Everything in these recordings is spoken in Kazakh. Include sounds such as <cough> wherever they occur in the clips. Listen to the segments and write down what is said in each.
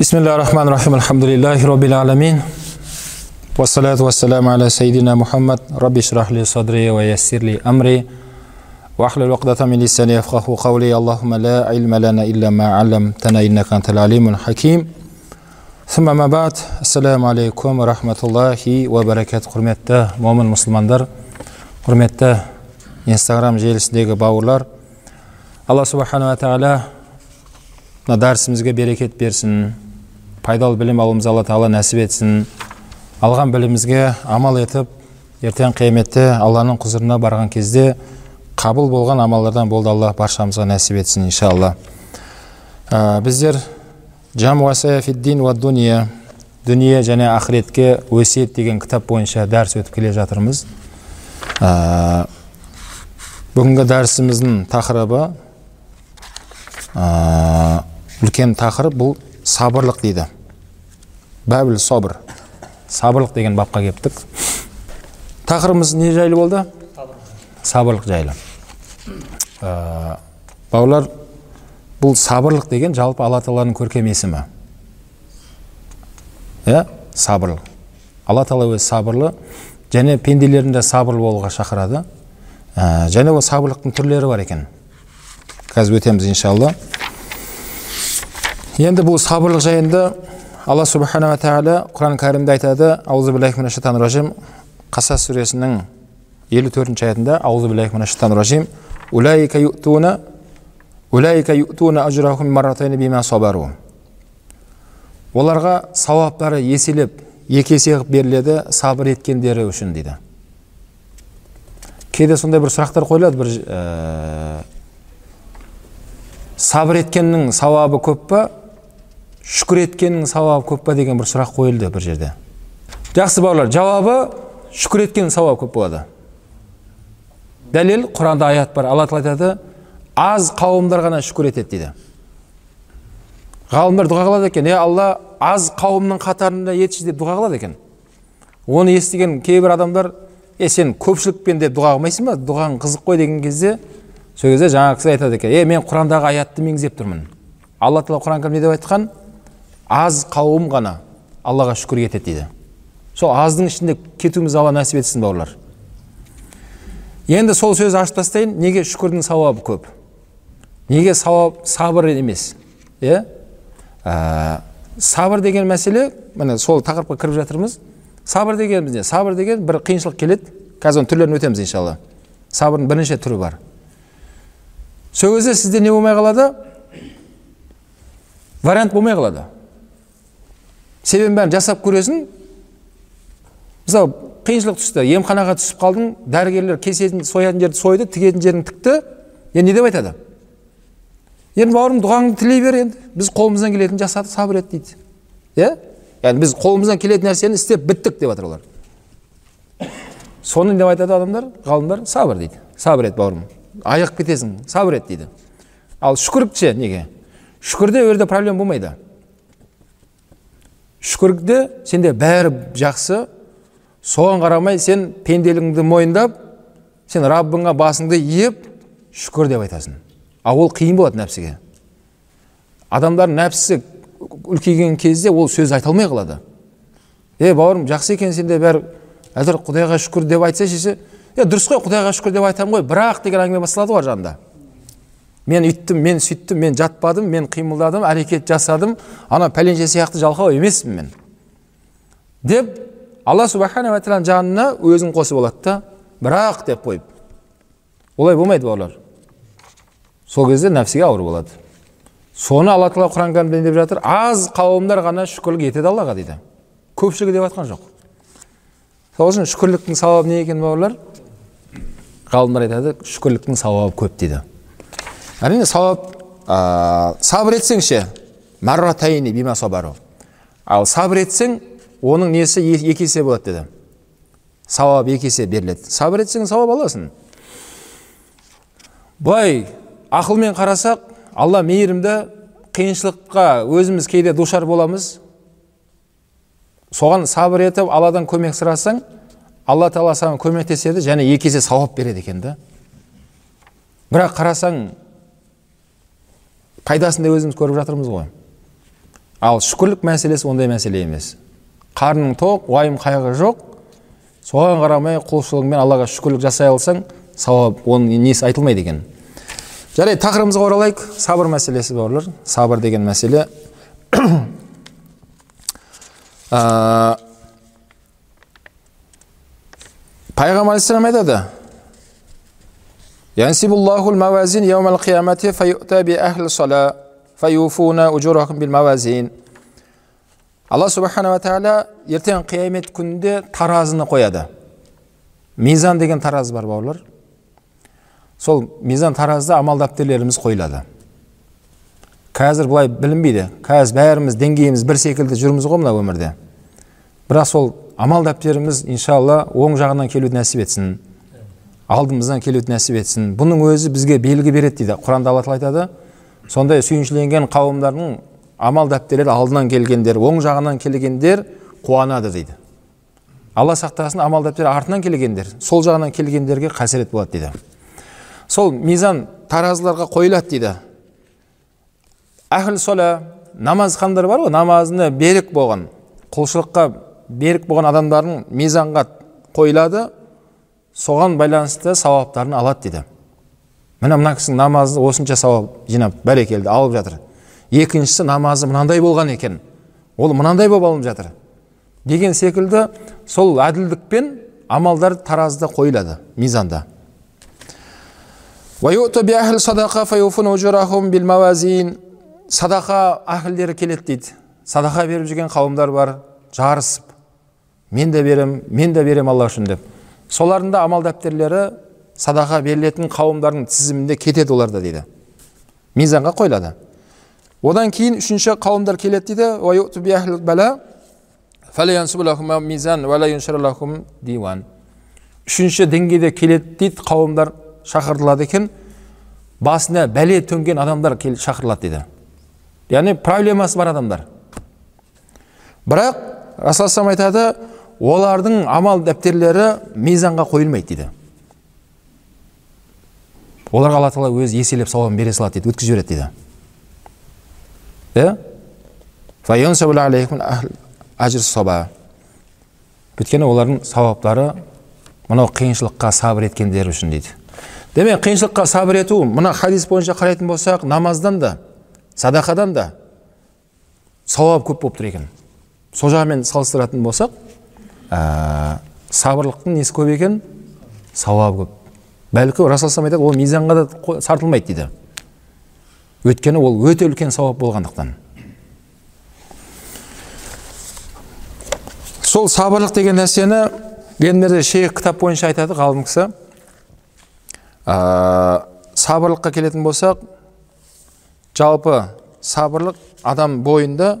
بسم الله الرحمن الرحيم الحمد لله رب العالمين والصلاة والسلام على سيدنا محمد رب اشرح لي صدري ويسر لي أمري واحلل عقدة من لساني يفقه قولي اللهم لا علم لنا إلا ما علمتنا إنك أنت العليم الحكيم ثم ما بعد السلام عليكم ورحمة الله وبركاته құрметті момын мұсылмандар құрметті инстаграм желісіндегі бауырлар алла субханала тағала мына дәрісімізге берекет берсін пайдалы білім алуымызды алла тағала нәсіп етсін. Алған білімімізге амал етіп ертең қияметте алланың құзырына барған кезде қабыл болған амалдардан болды алла баршамызға нәсіп етсін иншалла. Ә, біздер дуния дүние және ақыретке өсиет деген кітап бойынша дәріс өтіп келе жатырмыз. Ә, бүгінгі дәрісіміздің тақырыбы ә, үлкен тақырып бұл сабырлық дейді. Бәбіл собыр сабырлық деген бапқа кептік тақырыбымыз не жайлы болды? Сабырлық жайлы. Ә, бауырлар бұл сабырлық деген жалпы алла тағаланың көркем есімі. Иә сабырлық. Алла тағала өзі сабырлы және пенделерін де сабырлы болуға шақырады. Ә, және ол сабырлықтың түрлері бар екен. Қазір өтеміз иншалла. Енді бұл сабырлық жайында алла субханала тағала құран кәрімде айтады аузу қасас сүресінің елу төртінші аятында аузу ражим улайка улайка оларға сауаптары еселеп екі есе қылып беріледі сабыр еткендері үшін дейді кейде сондай бір сұрақтар қойылады бір ә, сабыр еткеннің сауабы көп па шүкір еткеннің сауабы көп па деген бір сұрақ қойылды бір жерде жақсы бауырлар жауабы шүкір еткеннің сауабы көп болады дәлел құранда аят бар алла тағала айтады аз қауымдар ғана шүкір етеді дейді ғалымдар дұға қылады екен е алла аз қауымның қатарында етші деп дұға қылады екен оны естіген кейбір адамдар е сен көпшілікпен деп дұға қылмайсың ба дұғаң қызық қой деген кезде сол кезде жаңағы кісі айтады екен е мен құрандағы аятты меңзеп тұрмын алла тағала құран кәрімде деп айтқан аз қауым ғана аллаға шүкір етеді дейді. Сол аздың ішінде кетуімізді алла нәсіп етсін бауырлар. Енді сол сөзді ашып тастайын неге шүкірдің сауабы көп? Неге сауап сабыр емес? Иә? Ә, сабыр деген мәселе міне сол тақырыпқа кіріп жатырмыз. Сабыр дегеніміз не? Сабыр деген бір қиыншылық келеді. Қазір оның түрлерін өтеміз иншалла. Сабырдың бірнеше түрі бар. Сол кезде сізде не болмай қалады? Вариант болмай қалады. Себебін бәрін жасап көресің. Мысалы қиыншылық түсті емханаға түсіп қалдың дәрігерлер кесетін соятын жерді сойды тігетін жерін тікті. Енді не деп айтады? Енді бауырым дұғаңды тілей бер енді. Біз қолымыздан келетінін жасадық сабыр ет дейді. Иә яғни біз қолымыздан келетін нәрсені істеп біттік деп жатыр олар. Соны деп айтады адамдар ғалымдар сабыр дейді. Сабыр ет бауырым. Айығып кетесің сабыр ет дейді. Ал шүкірік неге? Шүкірде ол жерде проблема болмайды. Шүкірде сенде бәрі жақсы. Соған қарамай сен пенделігіңді мойындап сен раббыңа басыңды иіп шүкір деп айтасың. Ал ол қиын болады нәпсіге. Адамдар нәпсісі үлкейген кезде ол сөз айта алмай қалады. Е бауырым жақсы екен сенде бәрі. Әзір құдайға шүкір деп айтса шеше е дұрыс қой құдайға шүкір деп айтамын ғой бірақ деген әңгіме басталады ғой жанында мен үйттім мен сөйттім мен жатпадым мен қимылдадым әрекет жасадым. Ана пәленше сияқты жалқау емеспін мен деп алла субханала тағаланың жанына өзін қосып алады да бірақ деп қойып. Олай болмайды бауырлар сол кезде нәпсіге ауыр болады. Соны алла тағала құран кәрімде деп жатыр? Аз қауымдар ғана шүкірлік етеді аллаға дейді. Көпшілігі деп жатқан жоқ. Сол үшін шүкірліктің сауабы не екен бауырлар ғалымдар айтады шүкірліктің сауабы көп дейді. Әрине сауап сабыр етсең ше ал сабыр етсең оның несі екі есе болады деді сауап екі есе беріледі сабыр етсең сауап аласың былай ақылмен қарасақ алла мейірімді қиыншылыққа өзіміз кейде душар боламыз соған сабыр етіп алладан көмек сұрасаң алла тағала саған көмектеседі және екі есе сауап береді екен бірақ қарасаң пайдасын да өзіміз көріп жатырмыз ғой. Ал шүкірлік мәселесі ондай мәселе емес. Қарның тоқ уайым қайғы жоқ. Соған қарамай құлшылығыңмен аллаға шүкірлік жасай алсаң сауап оның несі айтылмайды екен. Жарайды тақырыбымызға оралайық. Сабыр мәселесі бауырлар сабыр деген мәселе. <coughs> Ә, пайғамбар алейхисалам айтады Би ахли сала мавазин. Алла субханала тағала ертең қиямет күнінде таразыны қояды. Мизан деген таразы бар бауырлар. Сол мизан таразыда амал дәптерлеріміз қойылады. Қазір бұлай білінбейді. Қазір бәріміз деңгейіміз бір секілді жүрміз ғой мына өмірде. Бірақ сол амал дәптеріміз иншалла оң жағынан келуді нәсіп етсін алдымыздан келуді нәсіп етсін. Бұның өзі бізге белгі береді дейді. Құранда алла тағала айтады сондай сүйіншіленген қауымдардың амал дәптерлері алдынан келгендер оң жағынан келгендер қуанады дейді. Алла сақтасын амал дәптері артынан келгендер сол жағынан келгендерге қасірет болады дейді. Сол мизан таразыларға қойылады дейді. Әхіл сола намазхандар бар ғой намазына берік болған құлшылыққа берік болған адамдардың мизанға қойылады. Соған байланысты сауаптарын алады дейді міне мына кісінің намазы осынша сауап жинап бәрекелді алып жатыр. Екіншісі намазы мынандай болған екен. Ол мынандай болып алынып жатыр. Деген секілді сол әділдікпен амалдар таразыда қойылады мизанда. Садақа әхілдері келеді дейді. Садақа беріп жүрген қауымдар бар жарысып. Мен де берем мен де берем алла үшін деп. Солардың да амал дәптерлері садақа берілетін қауымдардың тізімінде кетеді оларда дейді. Мизанға қойылады. Одан кейін үшінші қауымдар келеді дейді. Үшінші деңгейде келеді дейді қауымдар шақыртылады екен. Басына бәле төнген адамдар шақырылады дейді. Яғни проблемасы бар адамдар. Бірақ расул айтады олардың амал дәптерлері мизанға қойылмайды дейді. Оларға алла тағала өзі еселеп сауабын бере салады дейді өткізіп жібереді дейді. Өйткені олардың сауаптары мынау қиыншылыққа сабыр еткендер үшін дейді. Демек қиыншылыққа сабыр ету мына хадис бойынша қарайтын болсақ намаздан да садақадан да сауап көп болып тұр екен. Сол жағымен салыстыратын болсақ ә, сабырлықтың несі көп екен? Сауабы көп. Расул айтады ол мизанға да сартылмайды дейді. Өйткені ол өте үлкен сауап болғандықтан. Сол сабырлық деген нәрсені енді шейх кітап бойынша айтады ғалым кісі. Ә, сабырлыққа келетін болсақ жалпы сабырлық адам бойында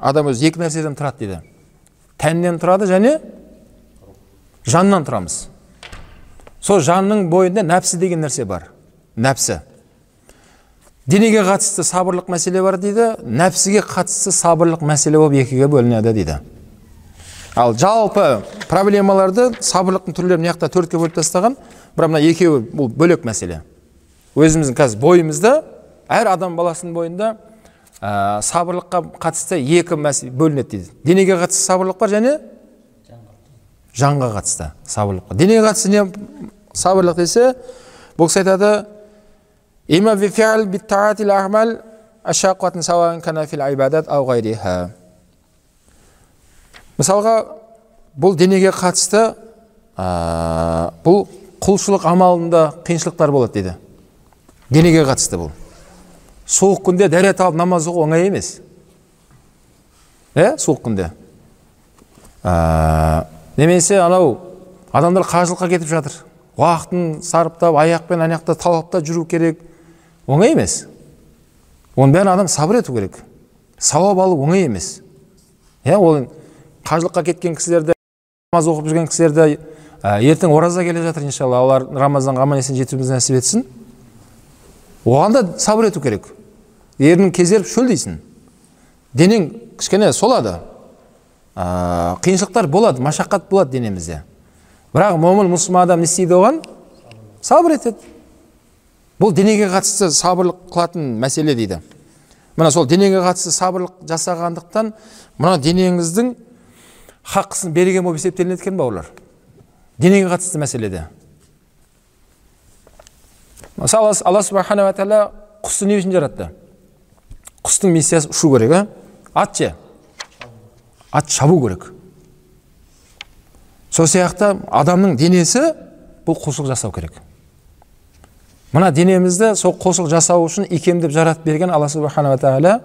адам өзі екі нәрседен тұрады дейді. Тәннен тұрады және жаннан тұрамыз. Сол жанның бойында нәпсі деген нәрсе бар. Нәпсі. Денеге қатысты сабырлық мәселе бар дейді нәпсіге қатысты сабырлық мәселе болып екіге бөлінеді дейді. Ал жалпы проблемаларды сабырлықтың түрлерін мына жақта төртке бөліп тастаған бірақ мына екеуі бұл бөлек мәселе. Өзіміздің қазір бойымызда әр адам баласының бойында ә, сабырлыққа қатысты екі мәселе бөлінеді дейді. Денеге қатысты сабырлық бар және жанға қатысты сабырлық денеге қатысты не сабырлық десе бұл кісі айтады мысалға бұл денеге қатысты ә, бұл құлшылық амалында қиыншылықтар болады дейді. Денеге қатысты бұл. Суық күнде дәрет алып намаз оқу оңай емес иә суық күнде ә, немесе анау адамдар қажылыққа кетіп жатыр уақытын сарыптап аяқпен ана жақта талапта жүру керек оңай емес оның бәрін адам сабыр ету керек сауап алу оңай емес иә ол қажылыққа кеткен кісілерді намаз оқып жүрген кісілерді ә, ертең ораза келе жатыр иншалла алла рамазанға аман есен жетуімізді нәсіп етсін оған да сабыр ету керек. Ернің кезеріп шөлдейсің денең кішкене солады. Ә, қиыншылықтар болады машақат болады денемізде. Бірақ момын мұсылман адам не істейді оған? Сабыр етеді. Бұл денеге қатысты сабырлық қылатын мәселе дейді. Мына сол денеге қатысты сабырлық жасағандықтан мына денеңіздің хаққысын берген болып есептелінеді екен бауырлар денеге қатысты мәселеде. Мысалы алла субханала тағала құсты не үшін жаратты. Құстың миссиясы ұшу керек а? Ат ше ат шабу керек. Сол сияқты адамның денесі бұл құлшылық жасау керек. Мына денемізді сол құлшылық жасау үшін икемдеп жаратып берген алла субханала тағала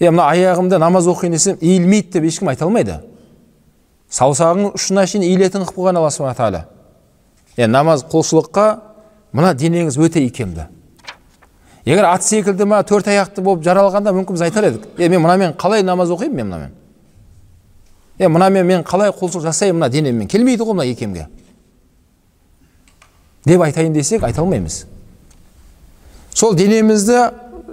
е мына аяғымды намаз оқиын десем иілмейді деп ешкім айта алмайды. Саусағыңның ұшына шейін иілетін қылып қойған алла тағала. Е намаз құлшылыққа мына денеңіз өте икемді егер ат секілді ма төрт аяқты болып жаралғанда мүмкін біз айтар едік. Е мен мынамен қалай намаз оқимын мен мынамен е мынамен мен қалай құлшылық жасаймын мына денеммен? Келмейді ғой мына икемге деп айтайын десек айта алмаймыз. Сол денемізді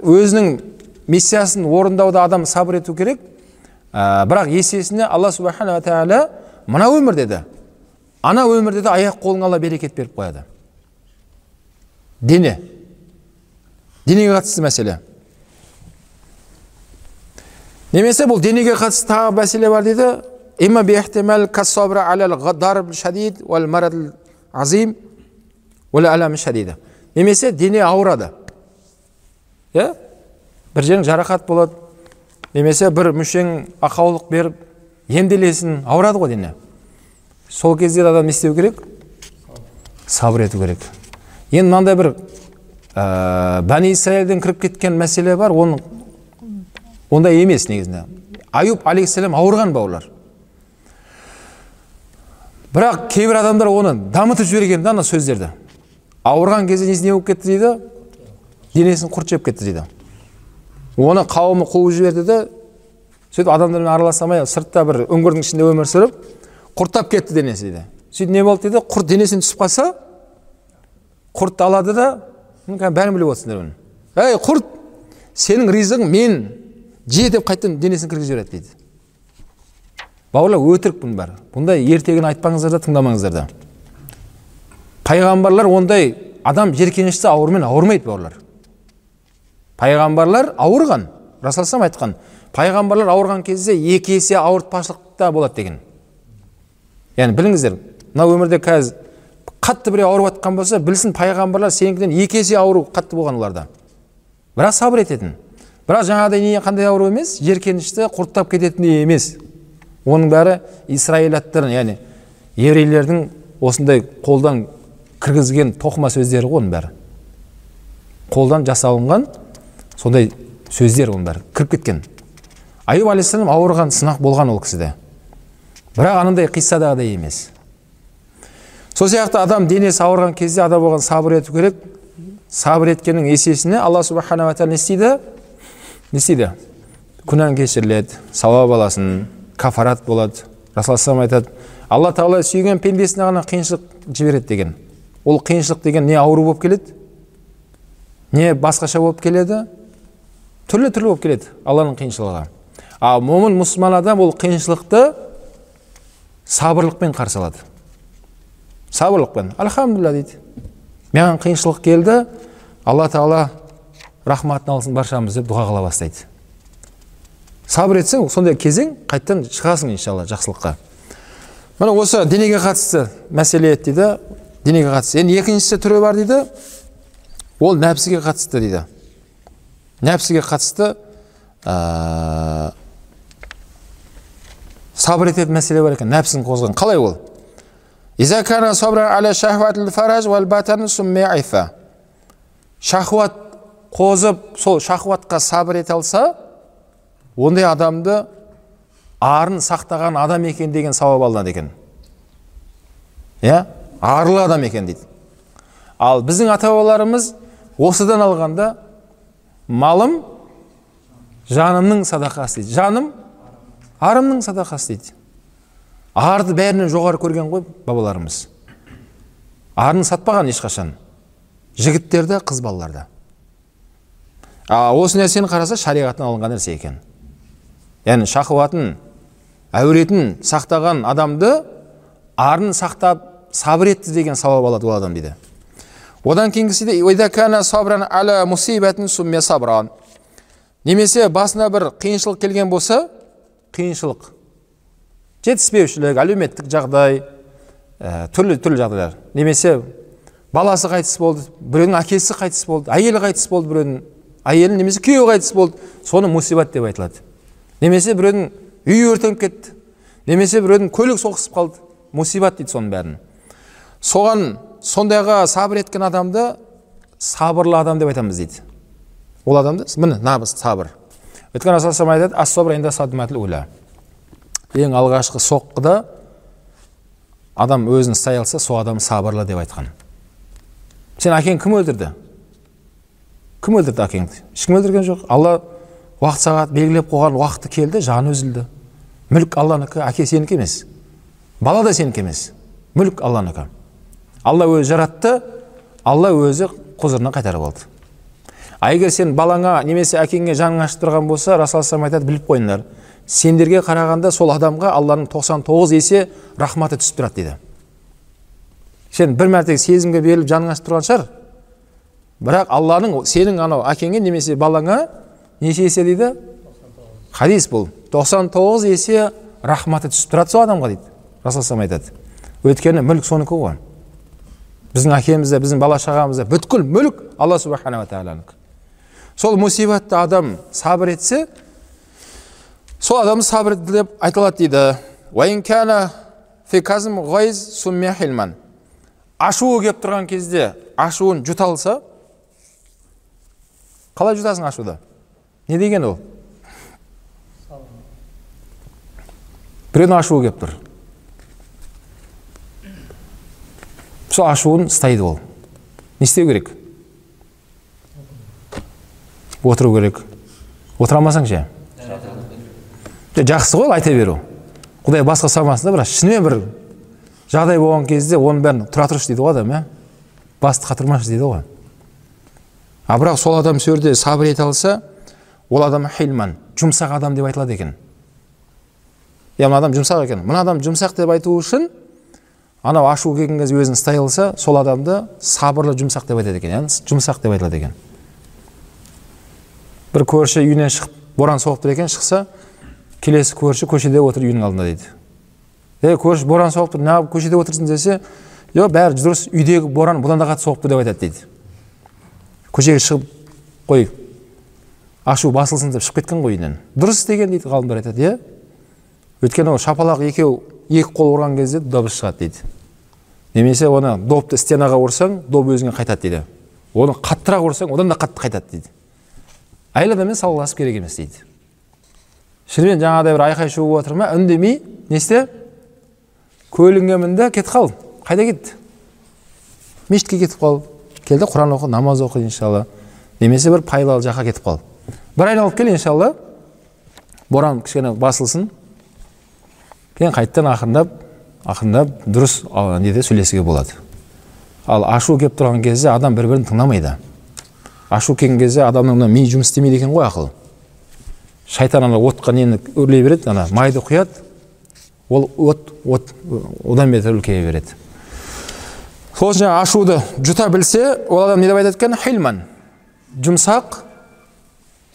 өзінің миссиясын орындауда адам сабыр ету керек. Ә, бірақ есесіне алла субханала тағала мына өмірде де ана өмірде де аяқ қолыңа алла берекет беріп қояды. Дене. Денеге қатысты мәселе. Немесе бұл денеге қатысты тағы мәселе бар дейді. Немесе дене ауырады. Иә бір жерің жарақат болады. Немесе бір мүшең ақаулық беріп емделесін ауырады ғой дене сол кезде адам не істеу керек? Сабыр ету керек. Енді мынандай бір ә, бәни исраилден кіріп кеткен мәселе бар оның ондай емес негізінде. Аюб алейхисалам ауырған бауырлар бірақ кейбір адамдар оны дамытып жіберген да ана сөздерді. Ауырған кезде несі не болып кетті дейді? Денесін құрт жеп кетті дейді. Оны қауымы қуып жіберді де сөйтіп адамдармен араласа алмай сыртта бір үңгірдің ішінде өмір сүріп құрттап кетті денесі дейді. Сөйтіп не болды дейді? Құрт денесіне түсіп қалса құртты алады да бәрін біліп отырсыңдар оны ей құрт сенің ризығың мен же деп қайтадан денесін кіргізіп жібереді дейді бауырлар өтірік бұның бәрі бұндай ертегіні айтпаңыздар да тыңдамаңыздар да пайғамбарлар ондай адам жеркенішті аурумен ауырмайды бауырлар пайғамбарлар ауырған расулаллам айтқан пайғамбарлар ауырған кезде екі есе ауыртпашылықта болады деген яғни біліңіздер мына өмірде қазір қатты біреу ауырып жатқан болса білсін пайғамбарлар сенікіден екі есе ауру қатты болған оларда. Бірақ сабыр ететін. Бірақ жаңағыдай не қандай ауру емес? Жеркенішті құрттап кететіндей емес. Оның бәрі исраилаттар яғни еврейлердің осындай қолдан кіргізген тоқыма сөздері ғой оның бәрі. Қолдан жасалынған сондай сөздер оның бәрі. Кіріп кеткен. Аюб алейхисалам ауырған сынақ болған ол кісіде. Бірақ анандай қиссадағыдай емес. Сол сияқты адам денесі ауырған кезде адам оған сабыр ету керек. Сабыр еткеннің есесіне алла субханала тағала не істейді? Не істейді? Күнәң кешіріледі сауап аласың кафарат болады. Расул айтады алла тағала сүйген пендесіне ғана қиыншылық жібереді деген. Ол қиыншылық деген не ауру болып келеді? Не басқаша болып келеді? Түрлі түрлі болып келеді алланың қиыншылығы. Ал момын мұсылман адам ол қиыншылықты сабырлықпен қарсы алады. Сабырлықпен альхамдулилля дейді. Маған қиыншылық келді. Алла тағала рахматын алсын баршамыз деп дұға қыла бастайды. Сабыр етсең сондай кезең қайтадан шығасың иншалла жақсылыққа. Міне осы денеге қатысты мәселе еді дейді. Денеге қатысты. Енді екіншісі түрі бар дейді. Ол нәпсіге қатысты дейді. Нәпсіге қатысты ә, сабыр ететін мәселе бар екен. Нәпсін қозған. Қалай ол? Шахуат қозып сол шахуатқа сабыр ете алса ондай адамды арын сақтаған адам екен деген сауап алынады екен иә арлы адам екен дейді ал біздің ата бабаларымыз осыдан алғанда малым жанымның садақасы дейді жаным арымның садақасы дейді арды бәрінен жоғары көрген ғой бабаларымыз. Арын сатпаған ешқашан. Жігіттерді қыз балаларды а осы нәрсені қараса шариғаттан алынған нәрсе екен. Яғни шахуатын әуретін сақтаған адамды арын сақтап сабыр етті деген сауап алады ол адам дейді. Одан кейінгісі немесе басына бір қиыншылық келген болса қиыншылық. Жетіспеушілік әлеуметтік жағдай ә, түрлі түрлі жағдайлар. Немесе баласы қайтыс болды біреудің әкесі қайтыс болды әйелі қайтыс болды біреудің әйелі немесе күйеуі қайтыс болды соны мусибат деп айтылады. Немесе біреудің үйі өртеніп кетті немесе біреудің көлік соғысып қалды мусибат дейді соның бәрін. Соған сондайға сабыр еткен адамды сабырлы адам деп айтамыз дейді. Ол адамды міне нағыз сабыр. Өйткені расул айтады ең алғашқы соққыда адам өзін ұстай алса сол адам сабырлы деп айтқан. Сен әкең кім өлтірді? Кім өлтірді әкеңді? Ешкім өлтірген жоқ. Алла уақыт сағат белгілеп қойған уақыты келді жаны үзілді. Мүлік алланікі әке сенікі емес. Бала да сенікі емес. Мүлік алланікі алла өзі жаратты алла өзі құзырына қайтарып алды. А егер сен балаңа немесе әкеңе жаның ашып тұрған болса расул айтады біліп қойыңдар. Сендерге қарағанда сол адамға алланың 99 есе рахматы түсіп тұрады дейді. Сен бір мәрте сезімге беріліп жаның ашып тұрған шығар. Бірақ алланың сенің анау әкеңе немесе балаңа неше есе дейді? Хадис бұл. 99 есе рахматы түсіп тұрады сол адамға дейді. Расул айтады. Өйткені мүлік сонікі ғой. Біздің әкемізде біздің бала шағамызда бүткіл мүлік алла субханала тағаланікі сол мусибатты адам сабыр етсе сол адам сабыр деп айтылады дейді. Ашуы келіп тұрған кезде ашуын жұта алса қалай жұтасың ашуды? Не деген ол? Біреудің ашуы келіп тұр. Сол ашуын ұстайды ол. Не істеу керек? Отыру керек. Отыра алмасаң ше? Жақсы ғой айта беру. Құдай басқа салмасын да бірақ шынымен бір жағдай болған кезде оның бәрін тұра тұршы дейді ғой адам иә? Басты қатырмашы дейді ғой. А бірақ сол адам сол жерде сабыр ете алса ол адам хилман жұмсақ адам деп айтылады екен. Иә мына адам жұмсақ екен. Мына адам жұмсақ деп айту үшін анау ашу келген кезде өзін ұстай алса сол адамды сабырлы жұмсақ деп айтады екен яғни жұмсақ деп айтылады екен. Бір көрші үйінен шығып боран соғып тұр екен шықса келесі көрші көшеде отыр үйінің алдында дейді. Е көрші боран соғып тұр неғып көшеде отырсың десе жоқ бәрі дұрыс үйдегі боран бұдан да қатты соғып тұр деп айтады дейді. Көшеге шығып қой ашу басылсын деп шығып кеткен ғой үйінен. Дұрыс істеген дейді ғалымдар айтады иә өйткені ол шапалақ екеу екі қол ұрған кезде дыбыс шығады дейді. Немесе оны допты стенаға ұрсаң доп өзіңе қайтады дейді. Оны қаттырақ ұрсаң одан да қатты қайтады дейді. Әйел адаммен салғыласып керек емес дейді. Шынымен жаңағыдай бір айқай шу болып жатыр ма? Үндемей не істе? Көлігіңе мін да кетіп қал қайда кетті? Мешітке кетіп қал кел де құран оқы намаз оқы иншалла. Немесе бір пайдалы жаққа кетіп қал бір айналып кел иншалла. Боран кішкене басылсын. Кейін қайтадан ақырындап ақырындап дұрыс неде сөйлесуге болады. Ал ашу келіп тұрған кезде адам бір бірін тыңдамайды. Ашу келген кезде адамның мына ми жұмыс істемейді екен ғой ақыл шайтан ана отқа нені үрлей береді ана майды құяды ол от от одан бетер үлкейе береді. Сол үшін ашуды жұта білсе ол адам не деп айтады екен? Хилман жұмсақ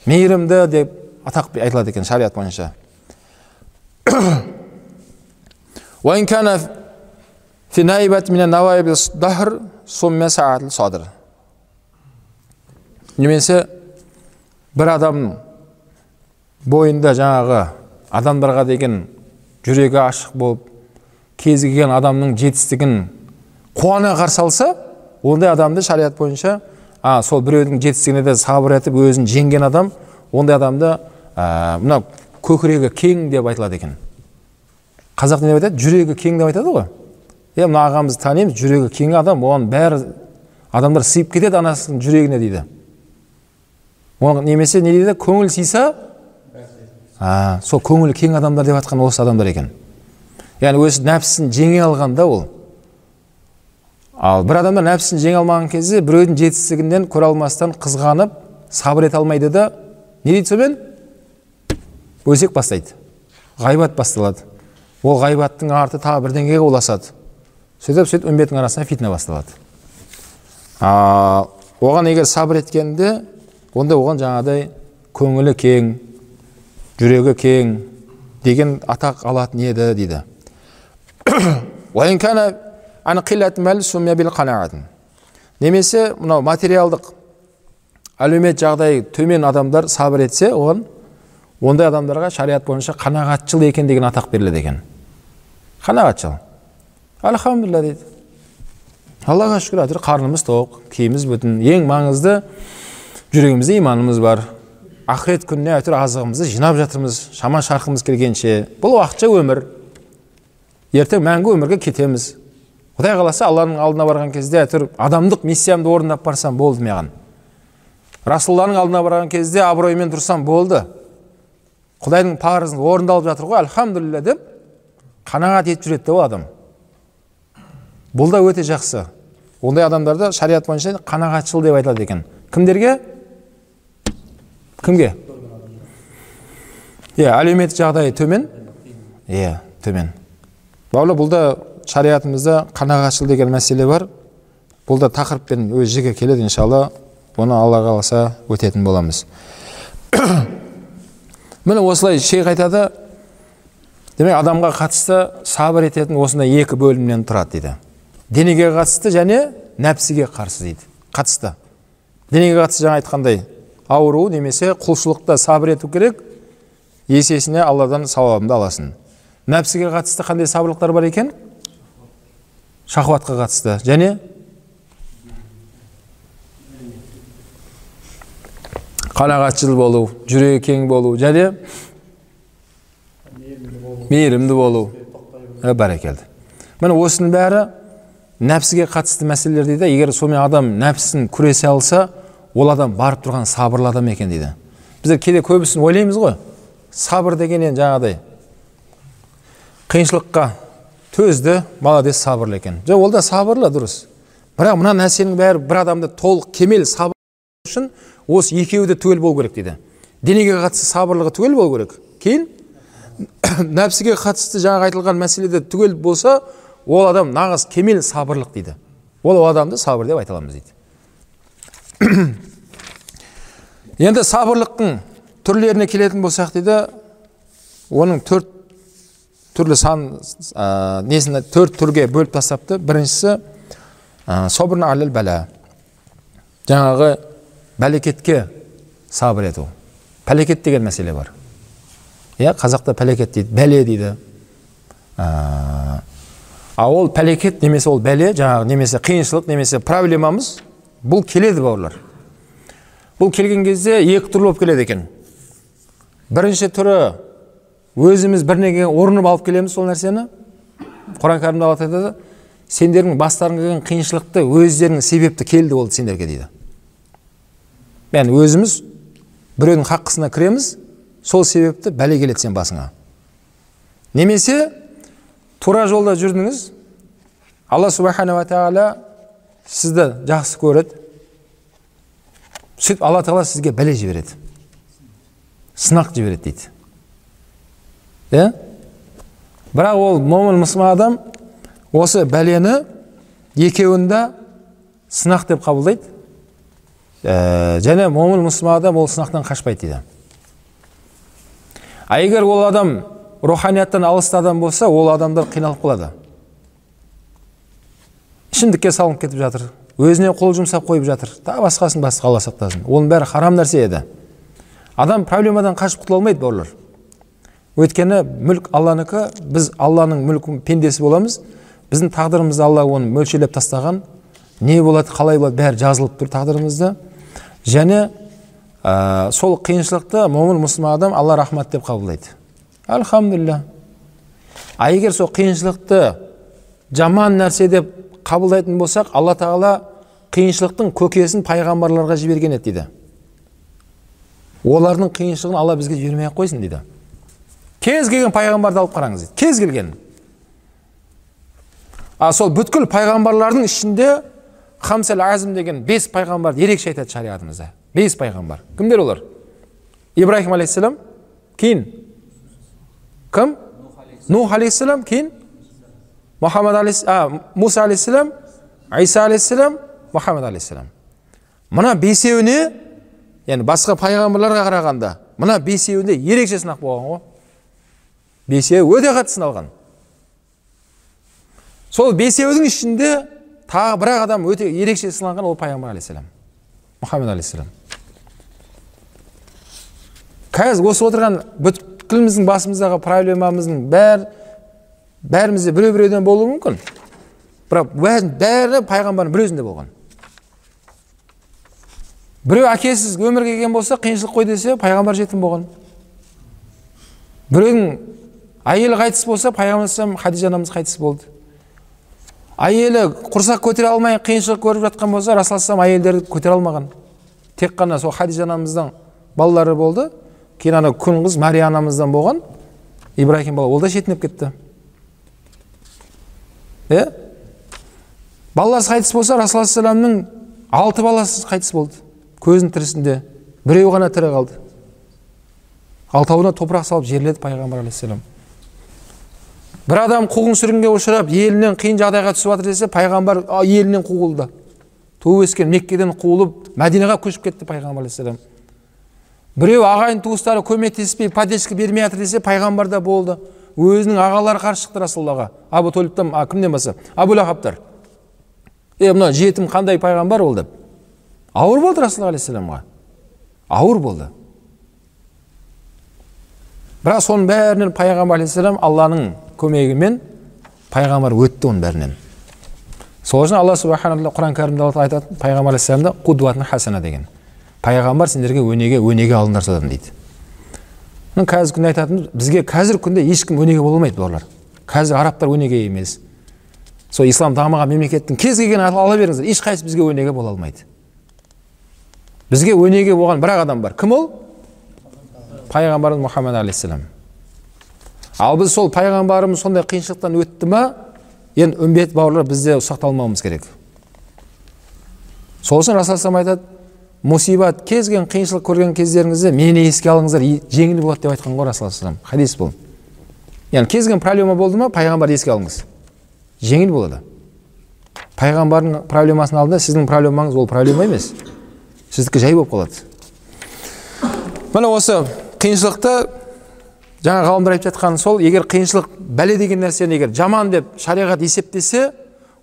мейірімді деп атақ айтылады екен шариғат бойынша. <coughs> Немесе бір адам бойында жаңағы адамдарға деген жүрегі ашық болып кезі келген адамның жетістігін қуана қарсы алса ондай адамды шариғат бойынша а, сол біреудің жетістігіне де сабыр етіп өзін жеңген адам ондай адамды ә, мына көкірегі кең деп айтылады екен. Қазақ не деп айтады жүрегі кең деп айтады ғой. Иә мына ағамызды танимыз жүрегі кең адам оған бәрі адамдар сыйып кетеді анасының жүрегіне дейді. Оған немесе не дейді? Көңіл сыйса а, сол көңілі кең адамдар деп жатқан осы адамдар екен. Яғни өзі нәпсісін жеңе алған да ол. Ал бір адамдар нәпсісін жеңе алмаған кезде біреудің жетістігінен көре алмастан қызғанып сабыр ете алмайды да не дейді сонымен өсек бастайды. Ғайбат басталады. Ол ғайбаттың арты тағы бірдеңеге ұласады. Сөйтіп сөйтіп үмбеттің арасында фитна басталады. А, оған егер сабыр еткенде онда оған жаңағыдай көңілі кең жүрегі кең деген атақ алатын еді дейді. <coughs> Немесе мынау материалдық әлеумет жағдайы төмен адамдар сабыр етсе оған ондай адамдарға шариғат бойынша қанағатшыл екен деген атақ беріледі екен. Қанағатшыл. Альхамдулилля дейді. Аллаға шүкір әйтеуір қарнымыз тоқ киіміміз бүтін. Ең маңызды жүрегімізде иманымыз бар. Ақырет күніне әйтеуір азығымызды жинап жатырмыз шама шарқымыз келгенше бұл уақытша өмір ертең мәңгі өмірге кетеміз құдай қаласа алланың алдына барған кезде әйтеуір адамдық миссиямды орындап барсам болды маған расулланың алдына барған кезде абыроймен тұрсам болды құдайдың парызы орындалып жатыр ғой альхамдулилля деп қанағат етіп жүреді ол адам бұл да өте жақсы ондай адамдарды шариғат бойынша қанағатшыл деп айтады екен кімдерге кімге? Иә әлеуметтік жағдайы төмен? Иә төмен. Бауырлар бұл да шариғатымызда қанағатшыл деген мәселе бар. Бұл да тақырыппен өз жігі келеді иншалла. Оны алла қаласа өтетін боламыз. <coughs> Міне осылай шейх айтады. Демек адамға қатысты сабыр ететін осындай екі бөлімнен тұрады дейді. Денеге қатысты және нәпсіге қарсы дейді. Қатысты. Денеге қатысты жаңа айтқандай ауру немесе құлшылықта сабыр ету керек. Есесіне алладан сауабыңды аласың. Нәпсіге қатысты қандай сабырлықтар бар екен? Шахуатқа қатысты. Және? Қанағатшыл болу жүрегі кең болу және? Мейірімді болу. Ә, бәрекелді. Міне осының бәрі нәпсіге қатысты мәселелер дейді. Егер сонымен адам нәпсісін күресе алса ол адам барып тұрған сабырлы адам екен дейді. Біздер кейде көбісін ойлаймыз ғой сабыр деген енді жаңағыдай қиыншылыққа төзді молодец сабырлы екен. Жоқ ол да сабырлы дұрыс. Бірақ мына нәрсенің бәрі бір адамды толық кемел сабыр үшін осы екеуі де түгел болу керек дейді. Денеге қатысты сабырлығы түгел болу керек. Кейін <coughs> нәпсіге қатысты жаңағы айтылған мәселеде түгел болса ол адам нағыз кемел сабырлық дейді. Ол адамды сабыр деп айта аламыз дейді. <clears throat> енді сабырлықтың түрлеріне келетін болсақ дейді оның төрт түрлі сан ә, несін төрт түрге бөліп тастапты. Біріншісі ә, алил бәлә жаңағы бәлекетке сабыр ету. Пәлекет деген мәселе бар. Иә қазақта пәлекет дейді бәле дейді. Ә, ол пәлекет немесе ол бәле жаңағы немесе қиыншылық немесе проблемамыз бұл келеді бауырлар. Бұл келген кезде екі түрлі болып келеді екен. Бірінші түрі өзіміз бірнеге орынып алып келеміз сол нәрсені. Құран кәрімде алла айтады сендердің бастарыңа келген қиыншылықты өздерің себепті келді болды сендерге дейді. Яғни өзіміз біреудің хаққысына кіреміз сол себепті бәле келеді сен басыңа. Немесе тура жолда жүрдіңіз алла субханала тағала сізді жақсы көреді. Сөйтіп алла тағала сізге бәле жібереді. Сынақ жібереді дейді. Иә? Бірақ ол момын мұсылман адам осы бәлені екеуін де сынақ деп қабылдайды. Ә, және момын мұсылман адам ол сынақтан қашпайды дейді. А егер ол адам руханияттан алысты адам болса ол адамдар қиналып қалады. Ішімдікке салынып кетіп жатыр. Өзіне қол жұмсап қойып жатыр. Тағы басқасын басқа алла сақтасын оның бәрі харам нәрсе еді. Адам проблемадан қашып құтыла алмайды бауырлар өйткені мүлк алланікі біз алланың мүлк пендесі боламыз. Біздің тағдырымызды алла оны мөлшерлеп тастаған. Не болады қалай болады бәрі жазылып тұр тағдырымызда. Және ә, сол қиыншылықты момын мұсылман адам алла рахмат деп қабылдайды. Альхамдулилля а егер сол қиыншылықты жаман нәрсе деп қабылдайтын болсақ алла тағала қиыншылықтың көкесін пайғамбарларға жіберген еді дейді. Олардың қиыншылығын алла бізге жібермей ақ қойсын дейді. Кез келген пайғамбарды алып қараңыз дейді. Кез келген. А сол бүткіл пайғамбарлардың ішінде хамсал азм деген бес пайғамбарды ерекше айтады шариғатымызда. Бес пайғамбар. Кімдер олар? Ибраһим алейхисалам кейін. Кім? Нух алейхисалам кейін мұхаммад а, муса алейхисалам иса алейхисалам мұхаммад алейхисалам мына бесеуіне яғни басқа пайғамбарларға қарағанда мына бесеуінде ерекше сынақ болған ғой. Бесеуі өте қатты сыналған сол бесеудің ішінде тағы бір адам өте ерекше сыналған ол пайғамбар алейхисалам мұхаммед алейхисалам. Қазір осы отырған бүткіліміздің басымыздағы проблемамыздың бәрі бәрімізде біреу біреуден болуы мүмкін. Бірақ бәрі пайғамбардың бір өзінде болған. Біреу әкесіз өмірге келген болса қиыншылық қой десе пайғамбар жетім болған. Біреудің әйелі қайтыс болса пайғамбар хадижа анамыз қайтыс болды. Әйелі құрсақ көтере алмай қиыншылық көріп жатқан болса расул әйелдерді көтере алмаған. Тек қана сол хадижа анамыздың балалары болды. Кейін ана күн қыз мария анамыздан болған. Ибраһим бала ол да шетінеп кетті. Иә баласы қайтыс болса расул алты баласы қайтыс болды. Көзінің тірісінде біреуі ғана тірі қалды. Алтауына топырақ салып жерледі пайғамбар алейхисалам бір адам қуғын сүргінге ұшырап елінен қиын жағдайға түсіп жатыр десе пайғамбар елінен қуылды туып өскен меккеден қуылып мәдинаға көшіп кетті пайғамбар алейхисалам біреу ағайын туыстары көмектеспей поддержка бермей жатыр десе пайғамбар да болды. Өзінің ағалары қарсы шықты расулаллаға абу толиптан кімнен болса абу лахабтар е мына жетім қандай пайғамбар ол деп? Ауыр болды расул алейхисаламға ауыр болды. Бірақ соның бәрінен пайғамбар алейхисалам алланың көмегімен пайғамбар өтті оның бәрінен. Сол үшін алла субхана тағала құран кәрімде айтады пайғамбар алейхисаламды қудуатын хасана деген. Пайғамбар сендерге өнеге өнеге алыңдар содан дейді. Қазіргі күнде айтатын бізге қазіргі күнде ешкім өнеге бола алмайды бұлар қазір арабтар өнеге емес. Сол ислам дамыған мемлекеттің кез келген ала беріңіздер ешқайсысы бізге өнеге бола алмайды. Бізге өнеге болған бір ақ адам бар. Кім ол? Пайғамбарымыз мұхаммад алейхисалам ал біз сол пайғамбарымыз сондай қиыншылықтан өтті ма? Енді үмбет бауырлар бізде ұсақталмауымыз керек. Сол үшін расул айтады мұсибат кез келген қиыншылық көрген кездеріңізде мені еске алыңыздар жеңіл болады деп айтқан ғой расул хадис бұл яғни кез келген проблема болды ма пайғамбарды еске алыңыз жеңіл болады пайғамбардың проблемасының алдында сіздің проблемаңыз ол проблема емес сіздікі жай болып қалады міне осы қиыншылықты жаңа ғалымдар айтып жатқаны сол егер қиыншылық бәле деген нәрсені егер жаман деп шариғат есептесе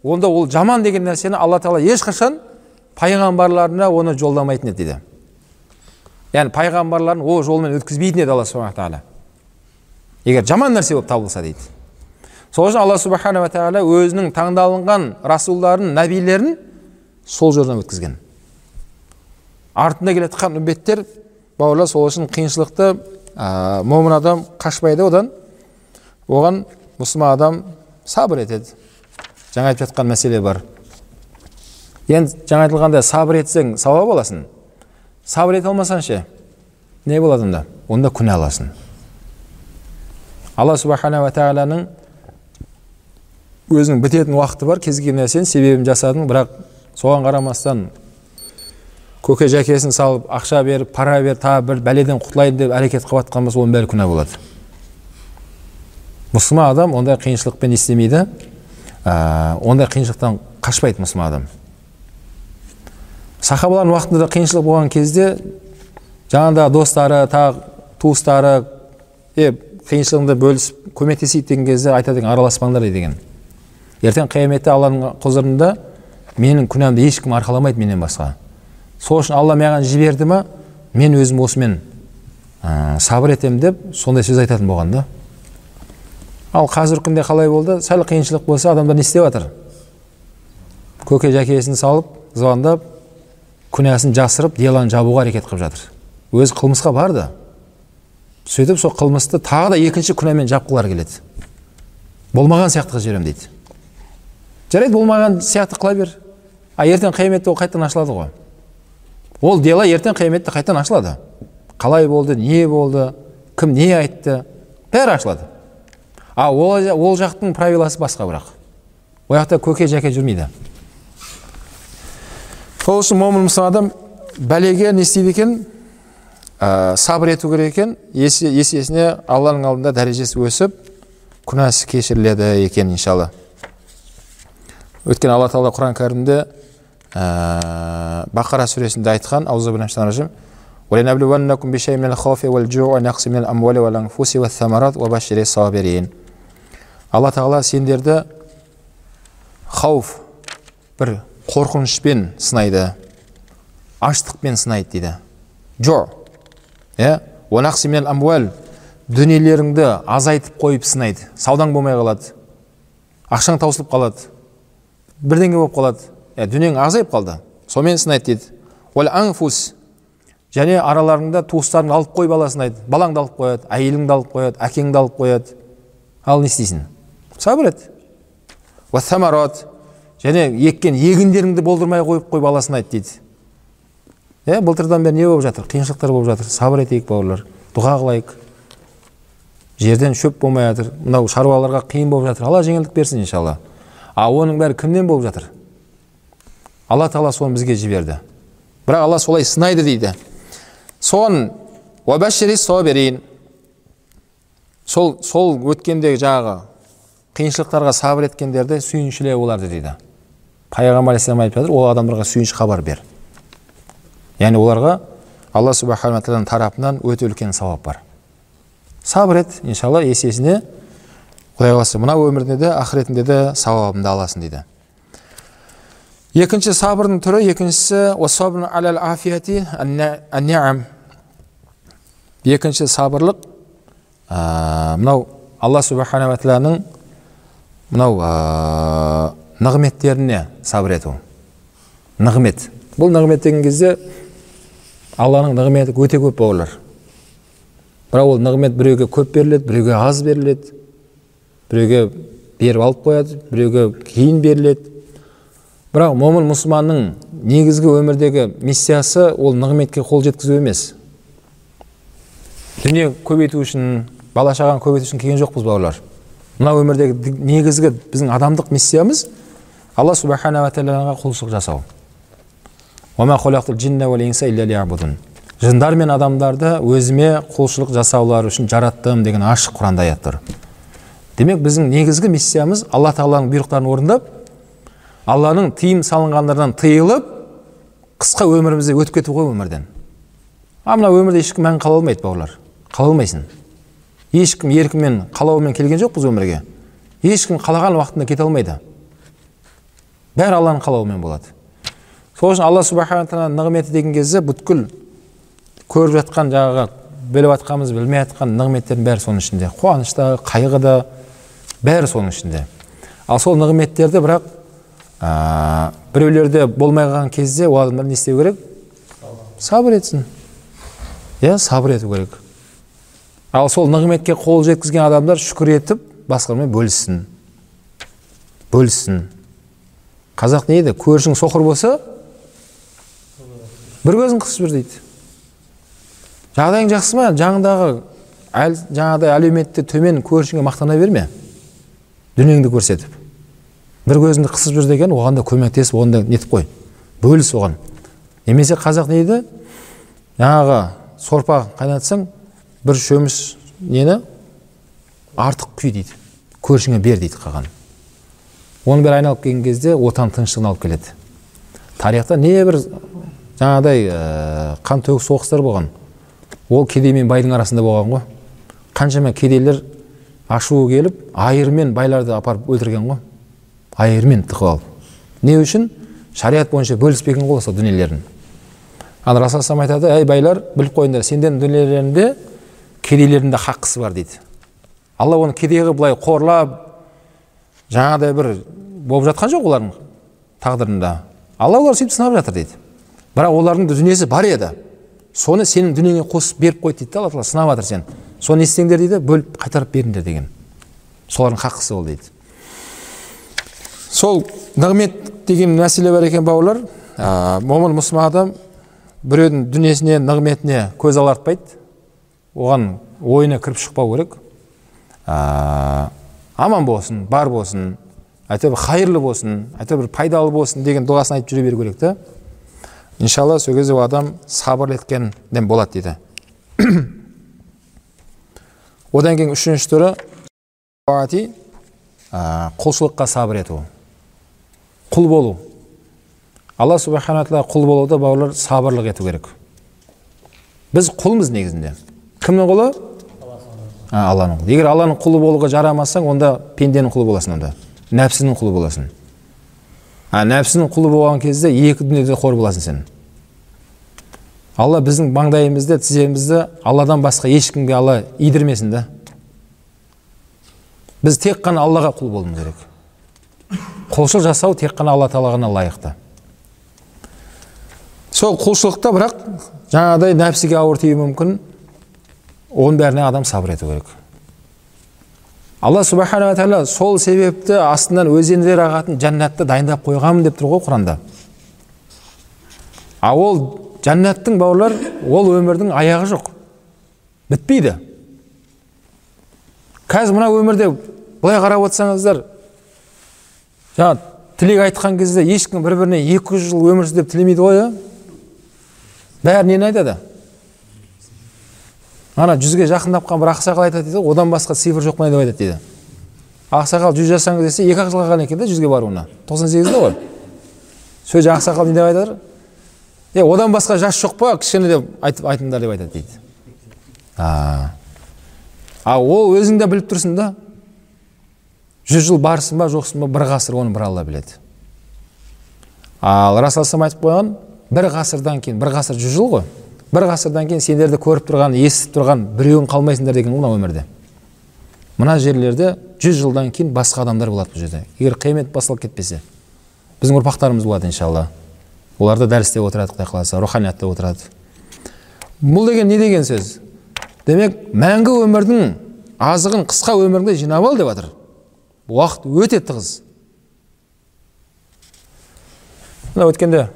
онда ол жаман деген нәрсені алла тағала ешқашан пайғамбарларына оны жолдамайтын еді дейді. Яғни пайғамбарларын ол жолмен өткізбейтін еді алла субхана тағала. Егер жаман нәрсе болып табылса дейді. Сол үшін алла субханала тағала өзінің таңдалынған расулдарын нәбилерін сол жолдан өткізген. Артында келе жатқан үмбеттер бауырлар сол үшін қиыншылықты ә, момын адам қашпайды одан. Оған мұсылман адам сабыр етеді. Жаңа айтып жатқан мәселе бар. Енді жаңа айтылғандай сабыр етсең сауап аласың. Сабыр ете алмасаң ше не болады онда? Онда күнә аласың. Алла субханала тағаланың өзінің бітетін уақыты бар кез келген нәрсенің себебін жасадың бірақ соған қарамастан көке жәкесін салып ақша беріп пара беріп тағы бір бәледен құтылайын деп әрекет қылып жатқан болса оның бәрі күнә болады. Мұсылман адам ондай қиыншылықпен не істемейді. Ә, ондай қиыншылықтан қашпайды мұсылман адам. Сахабалардың уақытында да қиыншылық болған кезде жаңағыдағы достары тағы туыстары е қиыншылығыңды бөлісіп көмектесейік деген кезде айтады екен араласпаңдар деген. Ертең қияметте алланың құзырында менің күнәмді ешкім арқаламайды менен басқа. Сол үшін алла маған жіберді ма мен өзім осымен ә, сабыр етемін деп сондай сөз айтатын болған да. Ал қазіргі күнде қалай болды? Сәл қиыншылық болса адамдар не істеп жатыр? Көке жәкесін салып звондап күнәсін жасырып деланы жабуға әрекет қылып жатыр. Өзі қылмысқа барды. Сөйтіп сол қылмысты тағы да екінші күнәмен жапқылары келеді. Болмаған сияқты қылып жіберемін дейді. Жарайды болмаған сияқты қыла бер. А ертең қияметте ол қайтадан ашылады ғой. Ол дело ертең қияметте қайтадан ашылады. Қалай болды не болды кім не айтты бәрі ашылады. А ол, ол жақтың правиласы басқа бірақ. Ол жақта көке жәке жүрмейді сол үшін момын мұсылман адам бәлеге не істейді екен? Ә, сабыр ету керек екен. Есесіне алланың алдында дәрежесі өсіп күнәсі кешіріледі екен иншалла. Өйткені алла тағала құран кәрімде ә, бақара сүресінде айтқан алла тағала сендерді хауф бір қорқынышпен сынайды. Аштықпен сынайды дейді. Жо иә? Дүниелеріңді азайтып қойып сынайды. Саудаң болмай қалады. Ақшаң таусылып қалады. Бірдеңе болып қалады. Иә дүниең азайып қалды. Сонымен сынайды дейді. Анфус. Және араларыңда туыстарыңды алып қой бала сынайды. Балаңды алып қояды әйеліңді алып қояды әкеңді алып қояды. Ал не істейсің? Сабыр ет. Және еккен егіндеріңді болдырмай қойып қой бала сынайды дейді. Иә былтырдан бері не болып жатыр? Қиыншылықтар болып жатыр. Сабыр етейік бауырлар. Дұға қылайық. Жерден шөп болмай жатыр. Мынау шаруаларға қиын болып жатыр. Алла жеңілдік берсін иншалла. А оның бәрі кімнен болып жатыр? Алла тағала соны бізге жіберді. Бірақ алла солай сынайды дейді. Соған сол сол өткендегі жаңағы қиыншылықтарға сабыр еткендерді сүйіншіле оларды дейді. Пайғамбар алейхисалам айтып жатыр ол адамдарға сүйінші хабар бер. Яғни оларға алла субханала тағаланың тарапынан өте үлкен сауап бар. Сабыр ет иншалла есесіне құдай қаласа мына өмірінде де ақыретінде де сауабыңды аласың дейді. Екінші сабырдың түрі екіншісі екінші сабырлық мынау алла субханала тағаланың мынау нығметтеріне сабыр ету. Нығмет. Бұл нығмет деген кезде алланың нығметі өте көп бауырлар бірақ ол нығмет біреуге көп беріледі біреуге аз беріледі біреуге беріп алып қояды біреуге кейін беріледі. Бірақ момын мұсылманның негізгі өмірдегі миссиясы ол нығметке қол жеткізу емес. Дүние көбейту үшін бала шағаны көбейту үшін келген жоқпыз бауырлар мына өмірдегі негізгі біздің адамдық миссиямыз алла субханала тағалаға құлшылық жасау. Жындар мен адамдарды өзіме құлшылық жасаулары үшін жараттым деген ашық құранда аят тұр. Демек біздің негізгі миссиямыз алла тағаланың бұйрықтарын орындап алланың тыйым салынғандардан тыйылып қысқа өмірімізде өтіп кету ғой өмірден. А мына өмірде ешкім мәңгі қала алмайды бауырлар. Қала алмайсың. Ешкім еркімен қалауымен келген жоқпыз өмірге. Ешкім қалаған уақытында кете алмайды. Бәрі алланың қалауымен болады. Сол үшін алла субхана тағала нығметі деген кезде бүткіл көріп жатқан жаңағы біліп жатқанымыз білмей жатқан нығметтердің бәрі соның ішінде. Қуаныш та қайғы да бәрі соның ішінде. Ал сол нығметтерді бірақ ә, біреулерде болмай қалған кезде ол адамдар не істеу керек? Сабыр етсін. Иә сабыр ету керек. Ал сол нығметке қол жеткізген адамдар шүкір етіп басқалармен бөліссін. Бөліссін. Қазақ не дейді көршің соқыр болса бір көзін қысып жүр дейді. Жағдайың жақсы ма? Жаныңдағы әл, жаңағыдай әлеуметте төмен көршіңе мақтана берме? Дүниеңді көрсетіп. Бір көзіңді қысып жүр деген оған да көмектесіп оған да нетіп қой. Бөліс оған. Немесе қазақ не дейді жаңағы сорпа қайнатсаң бір шөміш нені? Артық құй дейді. Көршіңе бер дейді қалған оның бәрі айналып келген кезде отан тыныштығына алып келеді. Тарихта небір жаңағыдай ә, қан төгіс соғыстар болған. Ол кедей мен байдың арасында болған ғой. Қаншама кедейлер ашуы келіп айырмен байларды апарып өлтірген ғой. Айырмен тығып алып. Не үшін? Шариғат бойынша бөліспеген ғой сол дүниелерін. Ал расул айтады әй байлар біліп қойыңдар сендердің дүниелеріңде кедейлердің де хаққысы бар дейді. Алла оны кедей қылып былай қорлап жаңағыдай бір болып жатқан жоқ олардың тағдырында. Алла олар сөйтіп сынап жатыр дейді. Бірақ олардың дүниесі бар еді. Соны сенің дүниеңе қосып беріп қойды дейді да алла тағала сынап жатыр сені соны істеңдер дейді бөліп қайтарып беріңдер деген. Солардың хаққысы ол дейді. Сол нығмет деген мәселе бар екен бауырлар. Ә, момын мұсылман адам біреудің дүниесіне нығметіне көз алартпайды. Оған ойына кіріп шықпау керек. Аман болсын бар болсын әйтеуір қайырлы болсын әйтеуір пайдалы болсын деген дұғасын айтып жүре беру керек та иншалла сол кезде ол адам сабырлы еткенден болады дейді. <coughs> Одан кейін үшінші түрі құлшылыққа сабыр ету. Құл болу. Алла субхана тағала құл болуда бауырлар сабырлық ету керек. Біз құлмыз негізінде. Кімнің құлы? Алланың құлы егер алланың құлы болуға жарамасаң онда пенденің құлы боласың онда. Нәпсінің құлы боласың. А нәпсінің құлы болған кезде екі дүниеде қор боласың сен. Алла біздің маңдайымызды тіземізді алладан басқа ешкімге алла идірмесін да. Біз тек қана аллаға құл болуымыз керек. Құлшылық жасау тек қана алла тағала ғана лайықты сол құлшылықта бірақ жаңағыдай нәпсіге ауыр тиюі мүмкін. Оның бәріне адам сабыр ету керек алла субханала тағала сол себепті астынан өзендер ағатын жәннатты дайындап қойғанмын деп тұр ғой құранда а ол жәннаттың бауырлар ол өмірдің аяғы жоқ бітпейді қазір мына өмірде былай қарап отырсаңыздар жаңа тілек айтқан кезде ешкім бір біріне екі жүз жыл өмір сүр деп тілемейді ғой иә бәрі нені айтады ана жүзге жақындап қалған бір ақсақал айтады дейді одан басқа цифр жоқ деп айтады дейді. Ақсақал жүз жасаңыз десе екі ақ жылға қалған екен да жүзге баруына. тоқсан сегізде ғой сол жерде ақсақал не деп айтады? Е одан басқа жас жоқ па кішкене деп айтып айтыңдар деп айтады дейді. А, а ол өзің де біліп тұрсың да. Жүз жыл барсың ба жоқсың ба бір ғасыр оны бір алла біледі. Ал расул айтып қойған бір ғасырдан кейін бір ғасыр жүз жыл ғой. Бір ғасырдан кейін сендерді көріп тұрған естіп тұрған біреуің қалмайсыңдар деген ғой өмірде. Мына жерлерде жүз жылдан кейін басқа адамдар болады бұл жерде. Егер қиямет басталып кетпесе біздің ұрпақтарымыз болады иншалла. Олар да дәрісте отырады құдай қаласа руханиятта отырады. Бұл деген не деген сөз? Демек мәңгі өмірдің азығын қысқа өміріңде жинап ал деп жатыр. Уақыт өте тығыз. Мына өткенде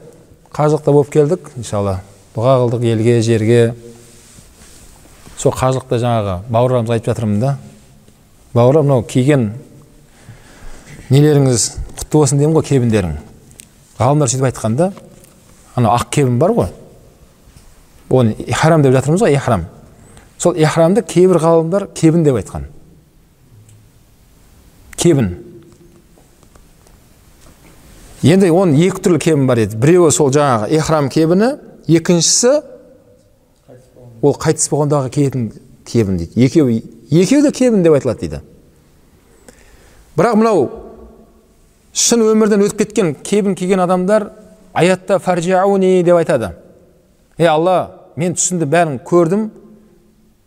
қажылықта болып келдік иншалла. Дұға қылдық елге жерге. Сол қажылықта жаңағы бауырларымызға айтып жатырмын да. Бауырлар мынау киген нелеріңіз құтты болсын деймін ғой кебіндерің. Ғалымдар сөйтіп айтқан да анау ақ кебін бар ғой. Оны ихрам деп жатырмыз ғой ихрам. Сол ихрамды кейбір ғалымдар кебін деп айтқан. Кебін. Енді оның екі түрлі кебін бар еді. Біреуі сол жаңағы ихрам кебіні екіншісі ол қайтыс болғандағы киетін кебін дейді. Екеуі екеуі де кебін деп айтылады дейді. Бірақ мынау шын өмірден өтіп кеткен кебін киген адамдар аятта фаржауни деп айтады. Ей алла мен түсімді бәрін көрдім.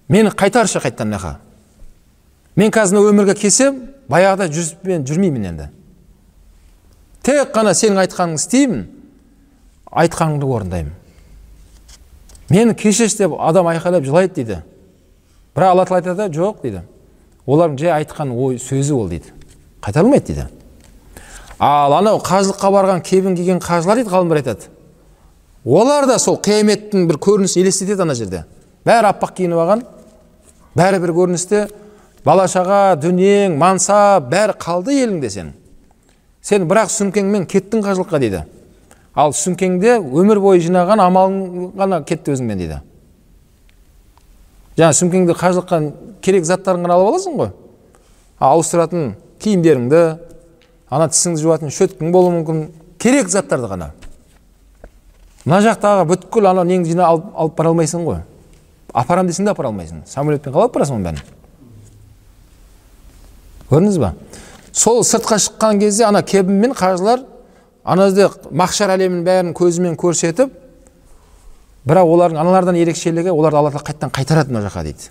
Мені қайтаршы қайтадан мына мен қазір өмірге келсем баяғыда жүзбен жүрмеймін енді. Тек қана сенің айтқаныңды істеймін айтқаныңды орындаймын мені кешірші деп адам айқайлап жылайды дейді. Бірақ алла тағала айтады жоқ дейді. Олардың жай айтқан ой сөзі ол дейді. Қайтарылмайды дейді. Ал анау қажылыққа барған кебін киген қажылар дейді ғалымдар айтады. Олар да сол қияметтің бір көрінісін елестетеді ана жерде. Бәрі аппақ киініп алған бәрі бір көріністе бала шаға дүниең мансап бәрі қалды еліңде сенің сен бірақ сөмкеңмен кеттің қажылыққа дейді. Ал сөмкеңде өмір бойы жинаған амалың ғана кетті өзіңмен дейді. Жаңа сөмкеңде қажылыққа керек заттарың ғана алып аласың ғой. Ауыстыратын киімдеріңді ана тісіңді жуатын шөткің болуы мүмкін керек заттарды ғана. Мына жақтағы бүткіл ана неңді жинап алып, алып бара алмайсың ғой. Апарамын десең де апара алмайсың. Самолетпен қалай алып барасың оның бәрін. Көрдіңіз ба? Сол сыртқа шыққан кезде ана кебінмен қажылар ана жерде махшар әлемінің бәрін көзімен көрсетіп бірақ олардың аналардан ерекшелігі оларды алла тағала қайтадан қайтарады мына жаққа дейді.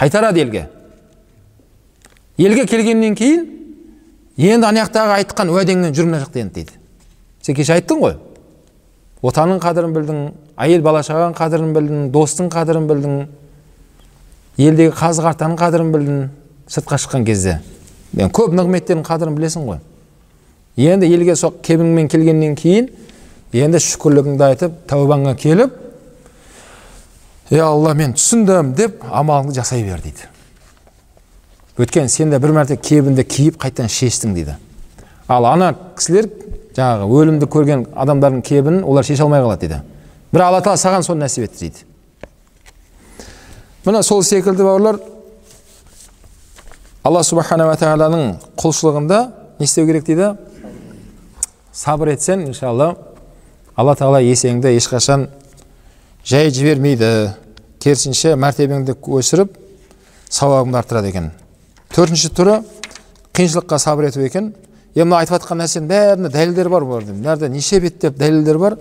Қайтарады елге. Елге келгеннен кейін енді ана жақтағы айтқан уәдеңмен жүр мына жақта енді дейді. Сен кеше айттың ғой. Отанның қадірін білдің әйел бала шағаның қадірін білдің достың қадірін білдің елдегі қазы қартаның қадірін білдің сыртқа шыққан кезде. Көп нығметтердің қадірін білесің ғой. Енді елге сол кебіңмен келгеннен кейін енді шүкірлігіңді айтып тәубаңа келіп е алла мен түсіндім деп амалыңды жасай бер дейді өйткені сен де бір мәрте кебінді киіп қайтадан шештің дейді ал ана кісілер жаңағы өлімді көрген адамдардың кебінін олар шеше алмай қалады дейді бірақ алла тағала саған соны нәсіп етті дейді міне сол секілді бауырлар алла субханала тағаланың құлшылығында не істеу керек дейді сабыр етсең иншалла алла тағала есеңді ешқашан жай жібермейді керісінше мәртебеңді өсіріп сауабыңды арттырады екен төртінші түрі қиыншылыққа сабыр ету екен енді мына айтып жатқан нәрсенің бәріне дәлелдер бар бұлар мына жерде неше беттеп дәлелдер бар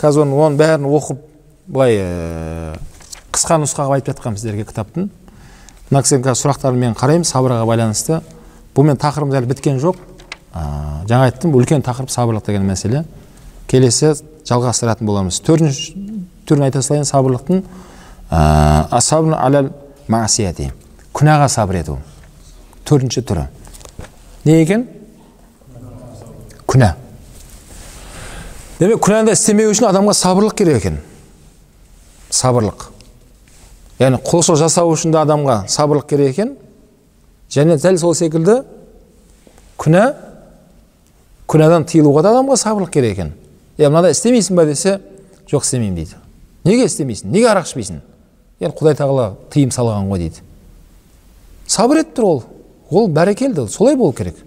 қазір оны оның бәрін оқып былай қысқа нұсқа қылып айтып жатқанмын сіздерге кітаптың мына кісінің қазір сұрақтарын мен қараймын сабырға байланысты бұнымен тақырыбымыз әлі біткен жоқ ә, жаңа айттым үлкен тақырып сабырлық деген мәселе. Келесі жалғастыратын боламыз. Төртінші түрін айта салайын сабырлықтың. Ә, күнәға сабыр ету. Төртінші түрі. Не екен? Күнә. Демек күнәні істемеу үшін адамға сабырлық керек екен. Сабырлық. Яғни құлшылық жасау үшін де адамға сабырлық керек екен. Және дәл сол секілді күнә күнәдан тыйылуға да адамға сабырлық керек екен е мынада істемейсің ба десе жоқ істемеймін дейді неге істемейсің неге арақ ішпейсің енді құдай тағала тыйым салған ғой дейді сабыр етіп тұр ол ол бәрекелді солай болу керек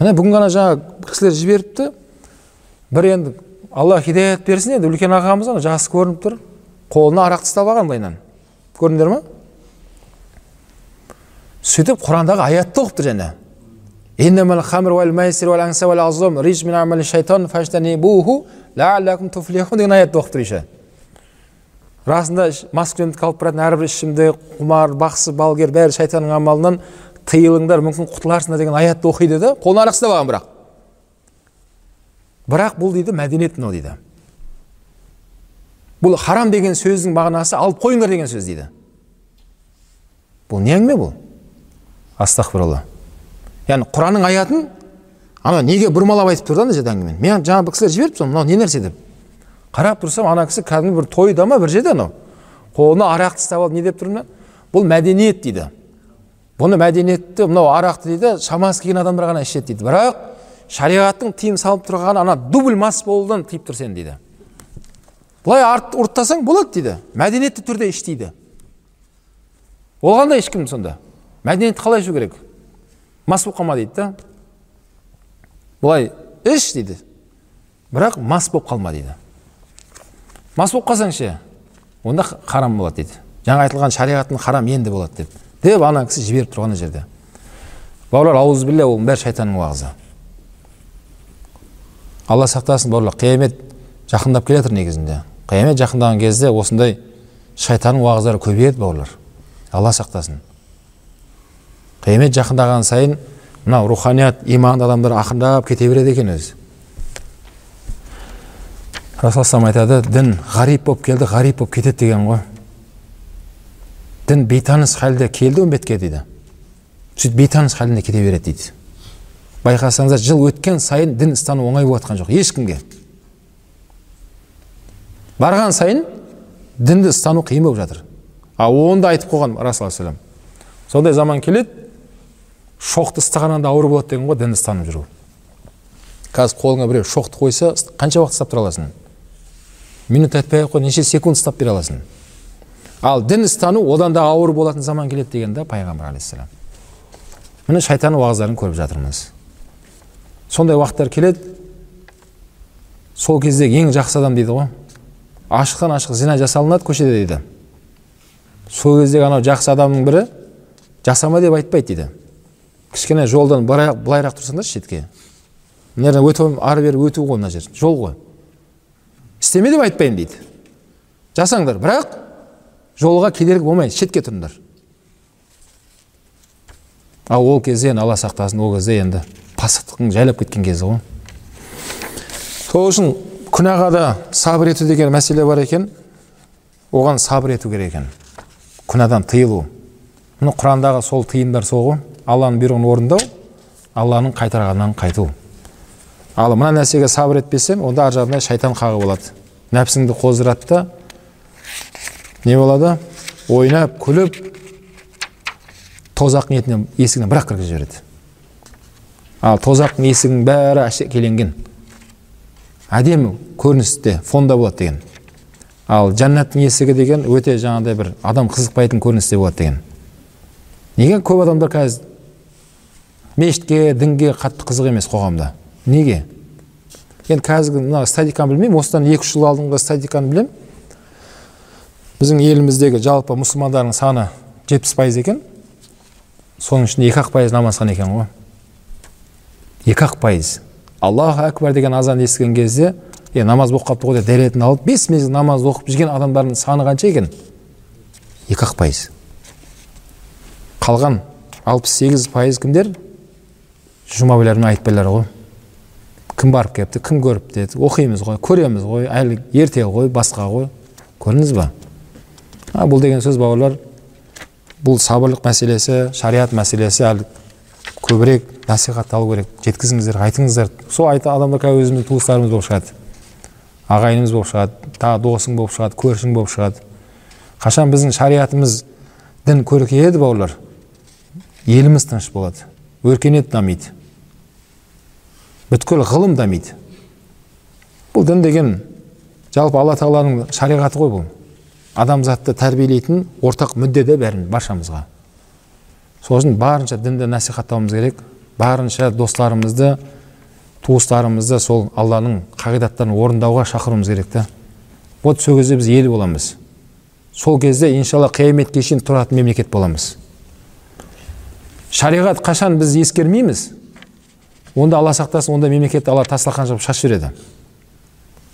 міне бүгін ғана жаңа кісілер жіберіпті бір енді алла хидаят берсін енді үлкен ағамыз ана жасы көрініп тұр қолына арақ тастап алған былайынан көрдіңдер ма сөйтіп құрандағы аятты оқыпты және деген аятты оқып тұр еще расында маскүнемдікке алып баратын әрбір ішімдік құмар бақсы балгер бәрі шайтанның амалынан тыйылыңдар мүмкін құтыларсыңдар деген аятты оқиды да қолына арақ ұстап алған бірақ бірақ бұл дейді мәдениет мынау дейді бұл харам деген сөздің мағынасы алып қойыңдар деген сөз дейді бұл не әңгіме бұл астағфиралла яғни құранның аятын ана неге бұрмалап айтып тұр да мына жерде әңгімені? Мен жаңа бір кісілер жіберіпті мынау не нәрсе деп? Қарап тұрсам ана кісі кәдімгі бір тойда ма бір жерде анау? Қолына арақты ұстап алып не деп тұр бұл мәдениет дейді. Бұны мәдениетті мынау арақты дейді шамасы келген адамдар ғана ішеді дейді. Бірақ шариғаттың тыйым салып тұрғаны ана дубль мас болудан тыйып тұр сені дейді. Былай арт ұрттасаң болады дейді. Мәдениетті түрде іш дейді ол қандай ешкім сонда. Мәдениетті қалай ішу керек? Мас болып қалма дейді да былай іш дейді бірақ мас болып қалма дейді мас болып қалсаң ше онда харам болады дейді жаңа айтылған шариғаттың харам енді болады деп деп ана кісі жіберіп тұр ана жерде бауырлар аузубилля оның бәрі шайтанның уағызы алла сақтасын бауырлар қиямет жақындап келе жатыр негізінде қиямет жақындаған кезде осындай шайтанның уағыздары көбейеді бауырлар алла сақтасын қиямет жақындаған сайын мынау руханият иманды адамдар ақырындап кете береді екен өзі расул айтады дін ғарип болып келді ғарип болып кетеді деген ғой дін бейтаныс халде келді үмбетке дейді сөйтіп бейтаныс халінде кете береді дейді байқасаңыздар жыл өткен сайын дін ұстану оңай болып жатқан жоқ ешкімге барған сайын дінді ұстану қиын болып жатыр ал оны да айтып қойған расул сондай заман келеді шоқты ұстағаннан да ауыр болады деген ғой дінді ұстанып жүру. Қазір қолыңа біреу шоқты қойса қанша уақыт ұстап тұра аласың? Минут айтпай ақ қой неше секунд ұстап бере аласың? Ал дін ұстану одан да ауыр болатын заман келеді деген да пайғамбар алейхисалам міне шайтанның уағыздарын көріп жатырмыз. Сондай уақыттар келеді. Сол кездегі ең жақсы адам дейді ғой. Ашықтан ашық зина жасалынады көшеде дейді. Сол кездегі анау жақсы адамның бірі жасама деп айтпайды дейді. Кішкене жолдан былайырақ тұрсаңдаршы шетке. Мына жерден өтіп ары бері өту ғой мына жер жол ғой. Істеме деп айтпаймын дейді. Жасаңдар бірақ жолға кедергі болмайды шетке тұрыңдар. Ал ол кезде енді алла сақтасын ол кезде енді пасықтықтың жайлап кеткен кезі ғой. Сол үшін күнәға да сабыр ету деген мәселе бар екен. Оған сабыр ету керек екен. Күнәдан тыйылу. Міне құрандағы сол тыйымдар сол ғой. Алланың бұйрығын орындау алланың қайтарғанынан қайту. Ал мына нәрсеге сабыр етпесем онда ар жағында шайтан қағып алады. Нәпсіңді қоздырады да не болады? Ойнап күліп тозақ ниетінен есігінен бір ақ кіргізіп жібереді. Ал тозақтың есігінің бәрі әшекеленген әдемі көріністе фонда болады деген. Ал жәннаттың есігі деген өте жаңағыдай бір адам қызықпайтын көріністе болады деген. Неге көп адамдар қазір мешітке дінге қатты қызық емес қоғамда. Неге? Енді қазіргі мына статиканы білмеймін осыдан екі үш жыл алдыңғы статиканы білемін. Біздің еліміздегі жалпы мұсылмандардың саны жетпіс пайыз екен. Соның ішінде екі ақ пайыз намазхан екен ғой. Екі ақ пайыз. Аллаху әкбар деген азан естіген кезде е намаз болып қалыпты ғой деп дәретін алып бес мезгіл намаз оқып жүрген адамдардың саны қанша екен? Екі ақ пайыз. Қалған алпыс сегіз пайыз кімдер? Жұма айтпайлар ғой. Кім барып келіпті кім көріпті деді. Оқимыз ғой көреміз ғой әлі ерте ғой басқа ғой. Көрдіңіз ба? А бұл деген сөз бауырлар бұл сабырлық мәселесі шариғат мәселесі әлі көбірек насихатталу керек. Жеткізіңіздер айтыңыздар. Сол айта адамдар қазір өзіміздің туыстарымыз болып шығады. Ағайынымыз болып шығады тағы досың болып шығады көршің болып шығады. Қашан біздің шариғатымыз дін көркейеді бауырлар? Еліміз тыныш болады. Өркениет дамиды. Бүткіл ғылым дамиды бұл дін деген жалпы алла тағаланың шариғаты ғой бұл. Адамзатты тәрбиелейтін ортақ мүдде де бәрін баршамызға. Сосын барынша дінді насихаттауымыз керек. Барынша достарымызды туыстарымызды сол алланың қағидаттарын орындауға шақыруымыз керек та. Вот сол кезде біз ел боламыз. Сол кезде иншалла қияметке шейін тұратын мемлекет боламыз. Шариғат қашан біз ескермейміз? Онда алла сақтасын ондай мемлекетті алла тасталқан жауып шашып жібереді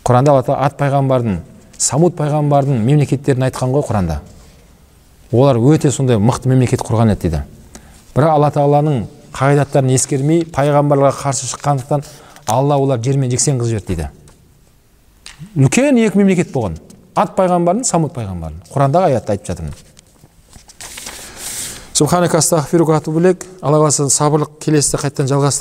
құранда алла ат пайғамбардың самуд пайғамбардың мемлекеттерін айтқан ғой құранда. Олар өте сондай мықты мемлекет құрған еді дейді. Бірақ алла тағаланың қағидаттарын ескермей пайғамбарларға қарсы шыққандықтан алла олар жермен жексен қылып жіберді дейді. Үлкен екі мемлекет болған. Ат пайғамбарын самуд пайғамбарын құрандағы аятта айтып жатырмын. Алла қаласа сабырлық келесіде қайтадан жалғастырамыз